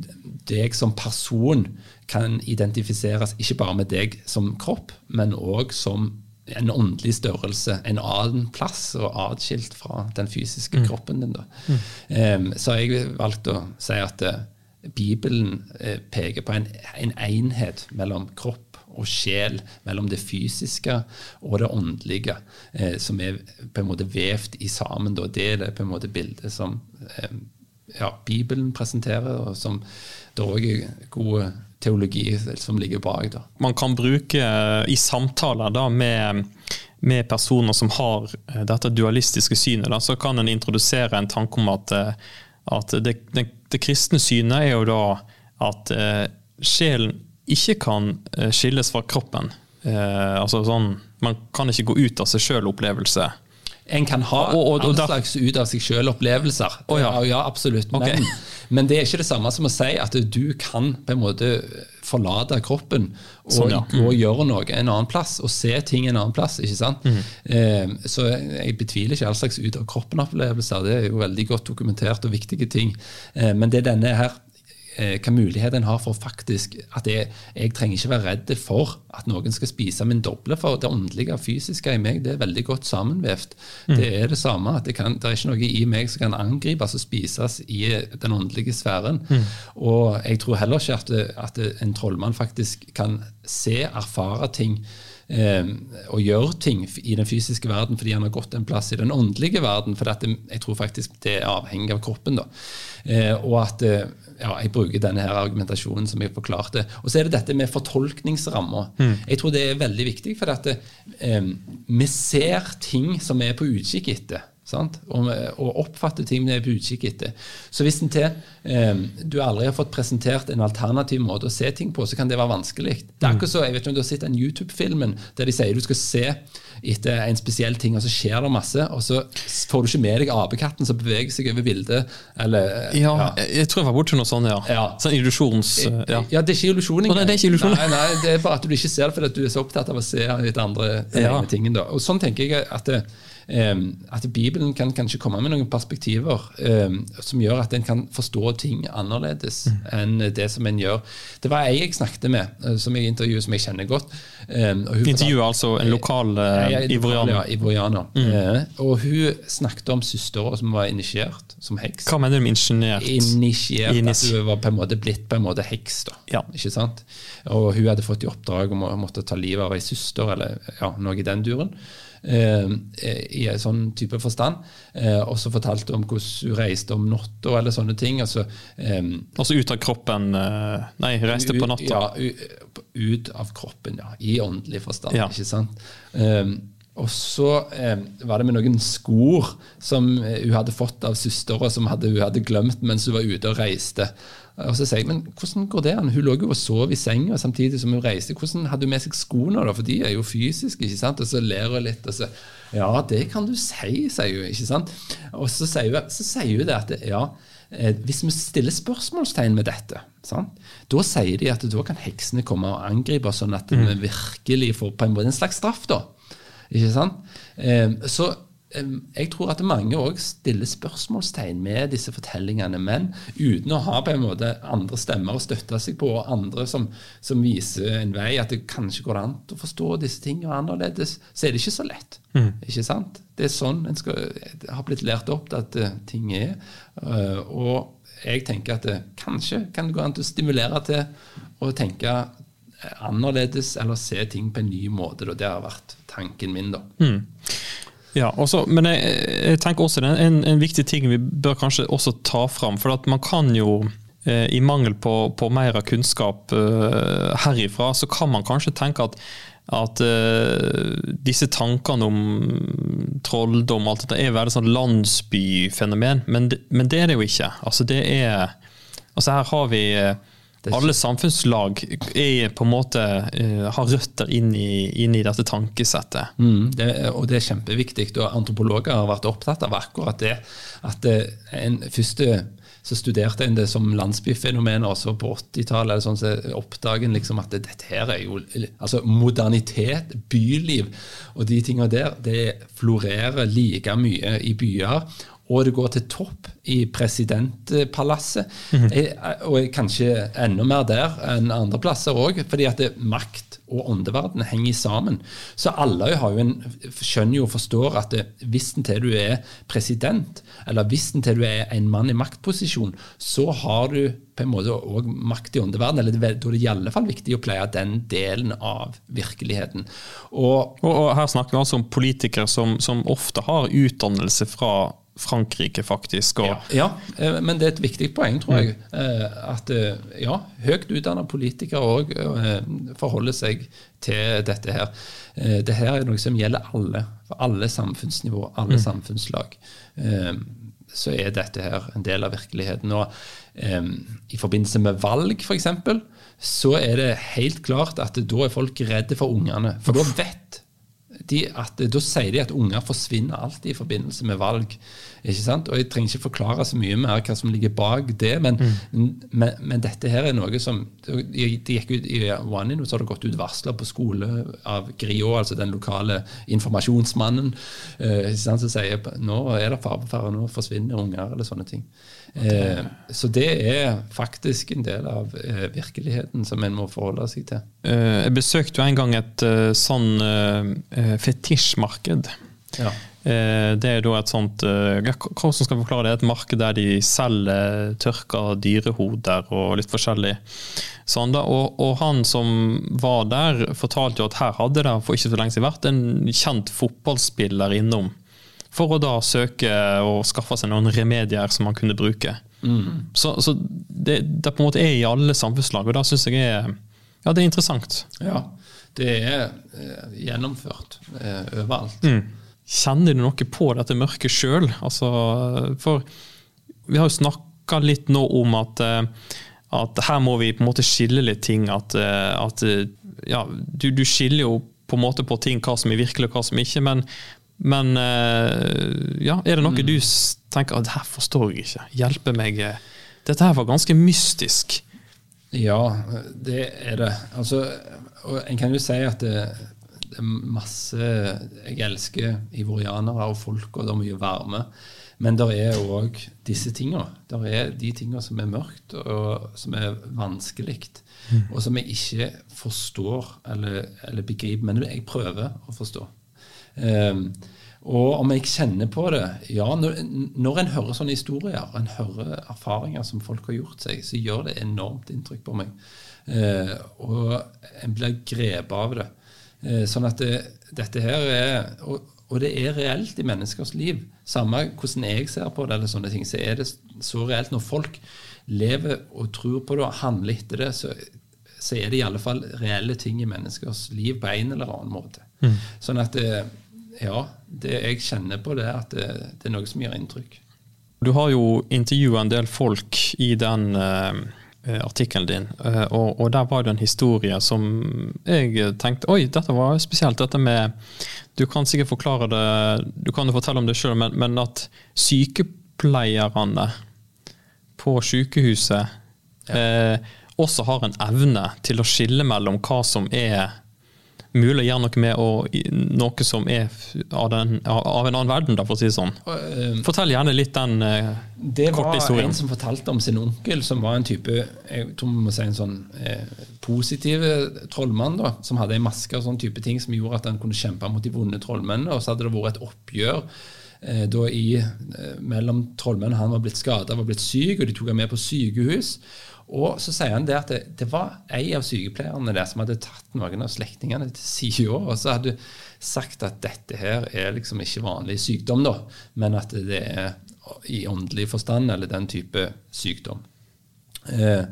deg som person kan identifiseres ikke bare med deg som kropp, men òg som en åndelig størrelse en annen plass og atskilt fra den fysiske mm. kroppen din. Mm. Um, så har jeg valgt å si at uh, Bibelen uh, peker på en, en, enhet mellom kropp og sjel, mellom det fysiske og det åndelige, uh, som er på en måte vevt i sammen. Da. Det er det på en måte bildet som ja, Bibelen presenterer, og som det òg er gode teologi som ligger bak. Da. Man kan bruke eh, i samtaler da, med, med, personer som har eh, dette dualistiske synet, da, så kan en introdusere en tanke om at, eh, at det, det, det, kristne synet er jo da at eh, sjelen ikke kan skilles fra kroppen. Eh, altså sånn, Man kan ikke gå ut av seg sjøl-opplevelse. En kan ha Og- og- og all slags ut av seg sjøl-opplevelser. Oh, ja. ja, absolutt. Okay. Men, men det er ikke det samme som å si at du kan på en måte forlate kroppen og Sånn, ja. gå og gjøre noe en annen plass, og se ting en annen plass. ikke sant? Mm. Eh, så jeg betviler ikke all slags ut av kroppen-opplevelser. Det er jo veldig godt dokumentert og viktige ting. Eh, men det er denne her hva mulighet en har for faktisk at jeg, jeg trenger ikke være redd for at noen skal spise min doble, for det åndelige og fysiske i meg det er veldig godt sammenvevt. Det er det samme. at Det, kan, det er ikke noe i meg som kan angripes og spises i den åndelige sfæren. Og jeg tror heller ikke at, at en trollmann faktisk kan se, erfare ting eh, og gjøre ting i den fysiske verden fordi han har gått en plass i den åndelige verden. For det, jeg tror faktisk det er avhengig av kroppen. da. Eh, og at eh, ja, jeg bruker denne her argumentasjonen som jeg forklarte. Og så er det dette med fortolkningsrammer. Jeg tror det er veldig viktig, for at eh, vi ser ting som vi er på utkikk etter. Sant? Og, og oppfatter ting vi er på utkikk etter. Så hvis en til eh, du aldri har fått presentert en alternativ måte å se ting på, så kan det være vanskelig. Det er akkurat så, jeg vet ikke om du har sett den YouTube-filmen der de sier du skal se etter en spesiell ting, og så skjer det masse, og så får du ikke med deg apekatten som beveger seg over bildet. Eller, Ja, jeg, jeg tror jeg var borti noe sånt, ja. Ja. Sånn illusjons... Ja. Ja, det er ikke illusjon. engang. det er ikke illusjon. Nei, nei, det er bare at du ikke ser det fordi du er så opptatt av å se litt andre Ja. ene tingen. Da. Og sånn tenker jeg at, det, em, at Bibelen kan kanskje komme med noen perspektiver em, som gjør at en kan forstå ting annerledes Mm. enn det som en gjør. Det var ei jeg snakket med, eh, som jeg intervjuet, som jeg kjenner godt. Em, Intervjuet altså en lokal eh, ivorianer. Mm. Eh, og hun snakket om søstera som var initiert som heks Hva mener du med ingeniert? initiert at hun var på en måte blitt på en måte heks. da, Ja. ikke sant? Og hun hadde fått i oppdrag om å måtte ta livet av ei søster, eller ja, noe i den duren. eh, I en sånn type forstand. Eh, og så fortalte hun om hvordan hun reiste om natta, eller sånne ting. altså eh, Altså ut av kroppen eh, Nei, reiste på natta. ja, ut av kroppen, ja. I åndelig forstand, Ja. ikke sant. Um, og så eh, var det med noen skor som eh, hun hadde fått av søstera, som hadde, hun hadde glemt mens hun var ute og reiste. Og så sier jeg, men hvordan går det an? Hun lå jo og sov i senga samtidig som hun reiste. Hvordan hadde hun med seg skoene, da? For de er jo fysiske, ikke sant? Og så ler hun litt, og så Ja, det kan du si, sier hun, ikke sant? Og så sier hun, så sier hun det at ja, hvis vi stiller spørsmålstegn med dette, sant? da sier de at da kan heksene komme og angripe sånn at vi virkelig får på en måte en slags straff. da. Ikke sant? Eh, så eh, jeg tror at mange òg stiller spørsmålstegn med disse fortellingene, men uten å ha på en måte andre stemmer å støtte seg på, og andre som, som viser en vei at det kanskje går an å forstå disse tingene annerledes, så er det ikke så lett. Ikke sant? Det er sånn en skal, har blitt lært opp at eh, ting er. Eh, og jeg tenker at det, kanskje kan det gå an å stimulere til å tenke eh, annerledes eller se ting på en ny måte. Da. Det har vært tanken min. da. Ja, også, men jeg, jeg tenker også det er en, en viktig ting vi bør kanskje også ta fram. For at man kan jo, eh, i mangel på, på mer kunnskap eh, herifra, så kan man kanskje tenke at, at uh, disse tankene om trolldom og alt dette er veldig sånn landsbyfenomen, men, men det er det jo ikke. Altså det er Altså her har vi eh, alle samfunnslag er på en måte uh, har røtter inn i, inn i dette tankesettet. Mm, det, og det er kjempeviktig. og Antropologer har vært opptatt av akkurat det. At det, en første så studerte en det som landsbyfenomen, og så på 80-tallet sånn, så oppdaget en liksom at det, dette her er jo altså Modernitet, byliv og de tingene der, det florerer like mye i byer. Og det går til topp i presidentpalasset. Eh, Og kanskje enda mer der enn andre plasser òg, fordi at det, makt og åndeverden henger sammen. Så alle har jo en, skjønner jo og forstår at det, hvis til du er president, eller hvis til du er en mann i maktposisjon, så har du på en måte òg makt i åndeverden. Eller da er det i alle fall viktig å pleie den delen av virkeligheten. Og Og, og her snakker vi altså om politikere som, som ofte har utdannelse fra Frankrike, faktisk. Og, Ja, ja, eh, men det er et viktig poeng, tror jeg. eh, At eh, ja, høyt utdanna politikere òg forholder seg til dette her. Dette er noe som gjelder alle. For alle samfunnsnivå, alle samfunnslag. Eh, Så er dette her en del av virkeligheten. Og i forbindelse med valg, f.eks., så er det helt klart at da er folk redde for ungene. For da vet de at, da sier de at unger forsvinner alltid i forbindelse med valg. ikke sant? Og Jeg trenger ikke forklare så mye mer hva som ligger bak det, men, men, men dette her er noe som De de gikk ut i One In, så har det gått ut varsler på skole av Griot, altså den lokale informasjonsmannen, eh, ikke sant, som sier nå er det fare på ferde, nå forsvinner unger, eller sånne ting. Eh, så det er faktisk en del av eh, virkeligheten som en må forholde seg til. Eh, Jeg besøkte jo en gang et eh, sånn eh, fetisjmarked. Ja. Eh, Det er da et sånt eh, Hvordan skal forklare det? Et marked der de selger tørka dyrehoder og litt forskjellig. Sånn da. Og, og han som var der, fortalte jo at her hadde det for ikke så lenge siden vært en kjent fotballspiller innom. For å da søke og skaffe seg noen remedier som man kunne bruke. Så, så det, det på en måte er i alle samfunnslag, og da syns jeg er, ja, det er interessant. Ja, det er eh, gjennomført eh, overalt. Kjenner du noe på dette mørket sjøl? Altså, for vi har jo snakka litt nå om at, eh, at her må vi på en måte skille litt ting. At, eh, at eh, ja, du, du skiller jo på en måte på ting, hva som er virkelig og hva som ikke. Men, men eh, ja, er det noe du tenker at det her forstår jeg ikke? Hjelpe meg. eh. Dette her var ganske mystisk. Ja, det er det. Altså, en kan jo si at det, det er masse Jeg elsker ivorianere og folk, og det er mye varme. Men det er òg disse tinga. Det er de tinga som er mørkt, og som er vanskelig. Og som jeg ikke forstår eller, eller begriper. Men jeg prøver å forstå. Um, og om jeg kjenner på det Ja, når, når en hører sånne historier, en hører erfaringer som folk har gjort seg, så gjør det enormt inntrykk på meg. Eh, og en blir grepet av det. Eh, sånn at det, dette her er og, og det er reelt i menneskers liv. Samme hvordan jeg ser på det, eller sånne ting, så er det så reelt. Når folk lever og tror på det og handler etter det, så, så er det i alle fall reelle ting i menneskers liv på en eller annen måte. Sånn at det, ja, det jeg kjenner på, det er at det, det er noe som gjør inntrykk. Du har jo intervjua en del folk i den eh, artikkelen din, eh, og, og der var det en historie som jeg tenkte Oi, dette var spesielt. Dette med Du kan sikkert forklare det, du kan jo fortelle om det sjøl, men, men at sykepleierne på sykehuset eh, også har en evne til å skille mellom hva som er mulig å gjøre noe med, og noe som er av, den, av en annen verden, da, for å si det sånn. Eh, Fortell gjerne litt den eh, Det var korte historien. en som fortalte om sin onkel, som var en type jeg tror vi må si en sånn eh, positiv trollmann, da, som hadde en maske og sånn type ting som gjorde at han kunne kjempe mot de vonde trollmennene. Og så hadde det vært et oppgjør eh, da i, eh, mellom trollmennene. Han var blitt skada, var blitt syk, og de tok ham med på sykehus. Og så sier han det at det, det var ei av sykepleierne der som hadde tatt noen av slektningene til side, og så hadde sagt at dette her er liksom ikke vanlig sykdom, da, men at det er i åndelig forstand, eller den type sykdom. Eh,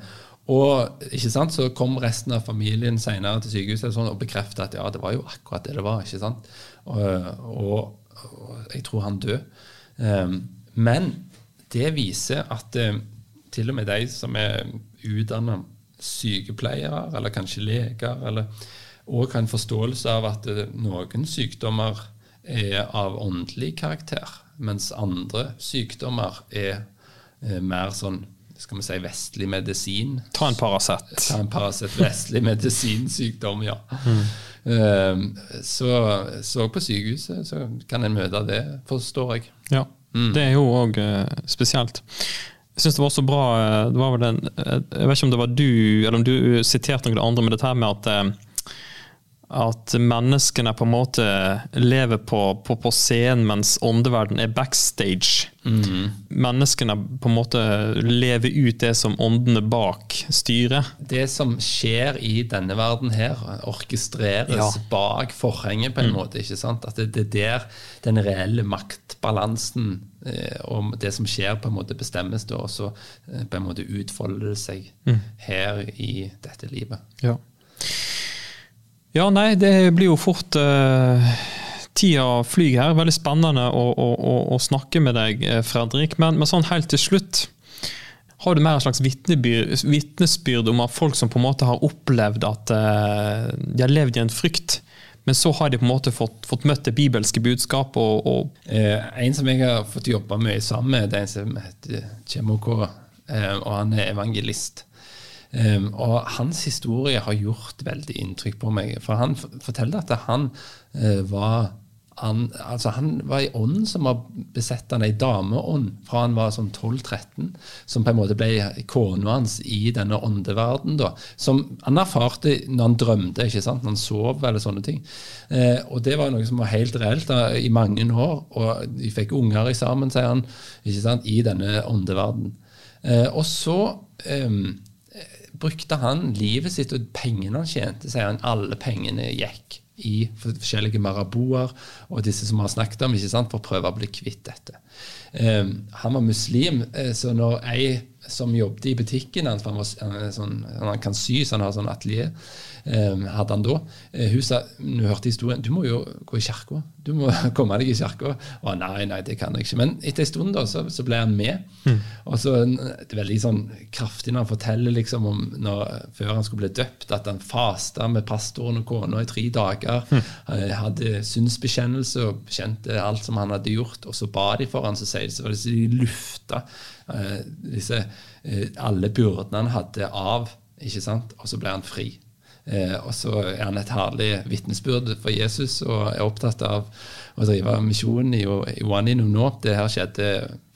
og ikke sant, så kom resten av familien senere til sykehuset og sånn, og bekreftet at ja, det var jo akkurat det det var. ikke sant? Og, og, og jeg tror han døde. Eh, men det viser at eh, til og med de som er utdanna sykepleiere, eller kanskje leger, eller og har en forståelse av at eh, noen sykdommer er av åndelig karakter, mens andre sykdommer er eh, mer sånn skal vi si vestlig medisin. Ta en Paracet. Ta en Paracet vestlig medisinsykdom, ja. Mm. så, så på sykehuset så kan en møte det, forstår jeg. Ja. Det er jo òg spesielt. Jeg syns det var så bra eh, det var en, eh, Jeg vet ikke om det var du eller om du siterte noen andre, men dette her med at eh, at menneskene på en måte lever på, på, på scenen, mens åndeverden er backstage. Menneskene på en måte lever ut det som åndene bak styrer. Det som skjer i denne verden her, orkestreres Ja. bak forhenget på en måte. ikke sant? At det, det er der den reelle maktbalansen eh, og det som skjer, på en måte bestemmes da, og så eh, på en måte utfolder det seg her i dette livet. Ja. Ja, nei, det blir jo fort uh, Tida flyr her. Veldig spennende å, å, å, å snakke med deg, eh, Fredrik. Men, men sånn helt til slutt, har du mer en slags vitnesbyrd om at folk som på en måte har opplevd at eh, de har levd i en frykt, Men så har de på en måte fått, fått møtt det bibelske budskapet. Og, og Eh, en som jeg har fått jobbe mye sammen med, det er en som heter Chemoko, eh, og han er evangelist. Eh, og hans historie har gjort veldig inntrykk på meg. For han forteller at han uh, var han, altså han var i ånden som var besett han ei dameånd fra han var sånn 12-13, som på en måte ble kona hans i denne åndeverden. da, Som han erfarte når han drømte, ikke sant, når han sov eller sånne ting. Eh, og det var noe som var helt reelt da, i mange år. Og de fikk unger sammen, sier han, ikke sant, i denne åndeverden. Eh, og så eh, brukte han livet sitt og pengene han tjente, sier han, alle pengene gikk i forskjellige maraboer og disse som vi har snakket om, ikke sant, for å prøve å bli kvitt dette. Um, han var muslim, eh, så når ei som jobbet i butikken hans, han, han, sånn, han kan sy, så han har sånn atelier, hadde han da. Eh, hun sa, hun hørte historien, du må jo gå i kirka. Du må komme deg i kirka. Og nei, nei, det kan jeg ikke. Men etter en stund da, så, så ble han med. Og så Det er veldig sånn kraftig når han forteller liksom om når, før han skulle bli døpt, at han fasta med pastoren og kona i tre dager. Han hadde synsbekjennelse og bekjente alt som han hadde gjort. Og så ba de for han, så sier de så var det så de lufta uh, disse, uh, alle byrdene han hadde av, ikke sant? og så ble han fri. Eh, og så er han et herlig vitnesbyrd for Jesus og er opptatt av å drive misjonen i, i Waninu nå. Det her skjedde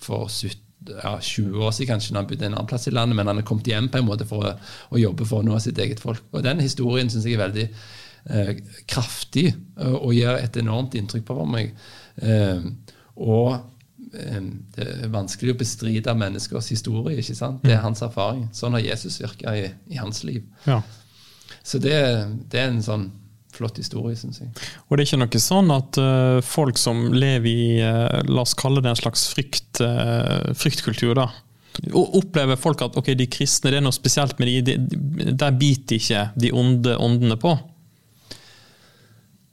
for 70, ja, 20 år siden kanskje, når han bodde en annen plass i landet, men han er kommet hjem på en måte for å, å jobbe for å nå sitt eget folk. Og Den historien syns jeg er veldig eh, kraftig eh, og gjør et enormt inntrykk på meg. Eh, og eh, det er vanskelig å bestride menneskers historie. ikke sant? Det er hans erfaring. Sånn har Jesus virka i, i hans liv. ja. Så det, det er en sånn flott historie, syns jeg. Og det er ikke noe sånn at uh, folk som lever i uh, la oss kalle det en slags frykt, uh, fryktkultur, da. Opplever folk at ok, de kristne, det er noe spesielt med de, de, de der biter ikke de onde åndene på?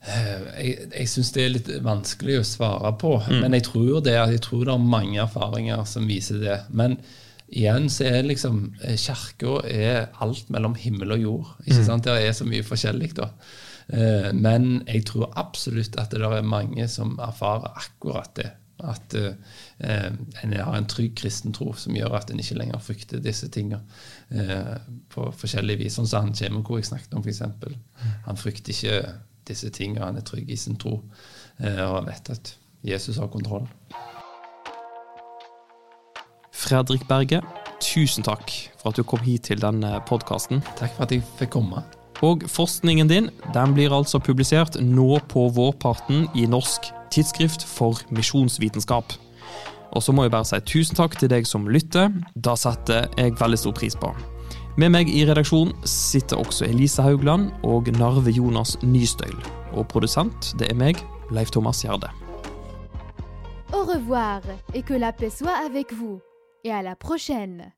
Jeg, jeg syns det er litt vanskelig å svare på, men jeg tror, det, jeg tror det er mange erfaringer som viser det. Men igjen så er liksom eh, Kirka er alt mellom himmel og jord. ikke sant? Det er så mye forskjellig, da. Eh, Men jeg tror absolutt at det der er mange som erfarer akkurat det. At eh, en har en trygg kristen tro som gjør at en ikke lenger frykter disse tingene på forskjellig vis. Sånn som han Kjemiko jeg snakket om, f.eks. Han frykter ikke disse tingene, han er trygg i sin tro og vet at Jesus har kontroll. Fredrik Berge, tusen takk for at du kom hit til denne podkasten. Takk for at jeg fikk komme. Og forskningen din den blir altså publisert nå på vårparten i Norsk tidsskrift for misjonsvitenskap. Og så må jeg bare si tusen takk til deg som lytter. Da setter jeg veldig stor pris på. Med meg i redaksjonen sitter også Elise Haugland og Narve Jonas Nystøyl. Og produsent, det er meg, Leif Thomas Gjerde. Au revoir et que la paix soit avec vous. Et à la prochaine.